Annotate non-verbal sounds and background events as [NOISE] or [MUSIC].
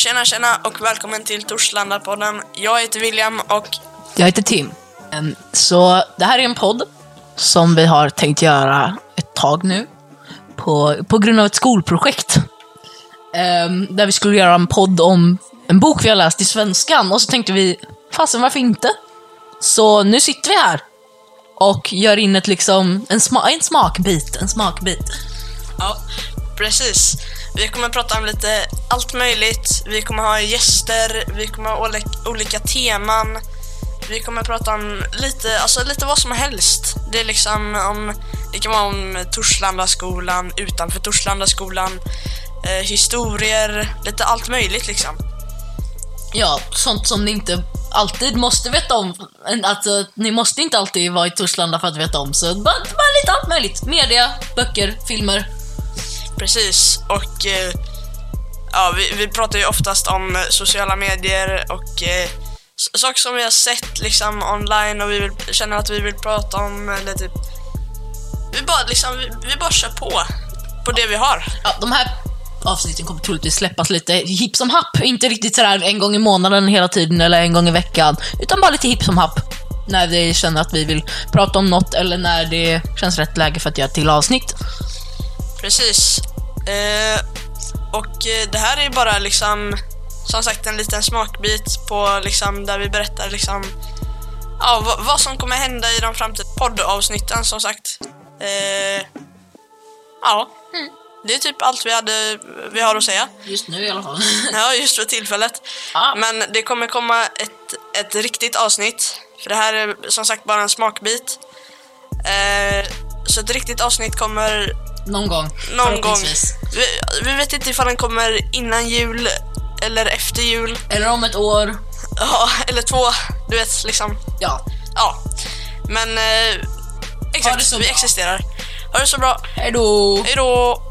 Tjena tjena och välkommen till Torslanda-podden. Jag heter William och Jag heter Tim. Så det här är en podd som vi har tänkt göra ett tag nu. På, på grund av ett skolprojekt. Där vi skulle göra en podd om en bok vi har läst i svenskan. Och så tänkte vi, fasen varför inte? Så nu sitter vi här. Och gör in ett liksom, en, sma, en smakbit. En smakbit. ja, precis. Vi kommer prata om lite allt möjligt. Vi kommer ha gäster, vi kommer ha olika, teman. Vi kommer prata om lite, alltså lite vad som helst. Det är liksom om, det kan vara om Torslandaskolan, utanför Torslandaskolan, eh, historier, lite allt möjligt liksom. Ja, sånt som ni inte alltid måste veta om. Alltså, ni måste inte alltid vara i Torslanda för att veta om. Så bara, bara lite allt möjligt. Media, böcker, filmer. Precis, och eh, ja, vi, vi pratar ju oftast om sociala medier och eh, saker som vi har sett liksom online och vi vill, känner att vi vill prata om eller typ vi bara liksom, vi, vi bara kör på på det vi har. Ja, de här avsnitten kommer troligtvis släppas lite hipp som happ. Inte riktigt sådär en gång i månaden hela tiden eller en gång i veckan. Utan bara lite hipp som happ. När vi känner att vi vill prata om något eller när det känns rätt läge för att göra ett till avsnitt. Precis. Eh, och eh, det här är bara liksom som sagt en liten smakbit på liksom där vi berättar liksom ja, vad, vad som kommer hända i de framtida poddavsnitten som sagt. Eh, ja, det är typ allt vi, hade, vi har att säga. Just nu i alla fall. [LAUGHS] Ja, just för tillfället. Ja. Men det kommer komma ett, ett riktigt avsnitt. För det här är som sagt bara en smakbit. Eh, så ett riktigt avsnitt kommer Någon gång. någon gång. Vi, vi vet inte ifall den kommer innan jul eller efter jul. Eller om ett år. Ja, eller två. Du vet, liksom. Ja. Ja. Men eh, exakt, vi existerar. Ha det så bra. Hej då! Hej då!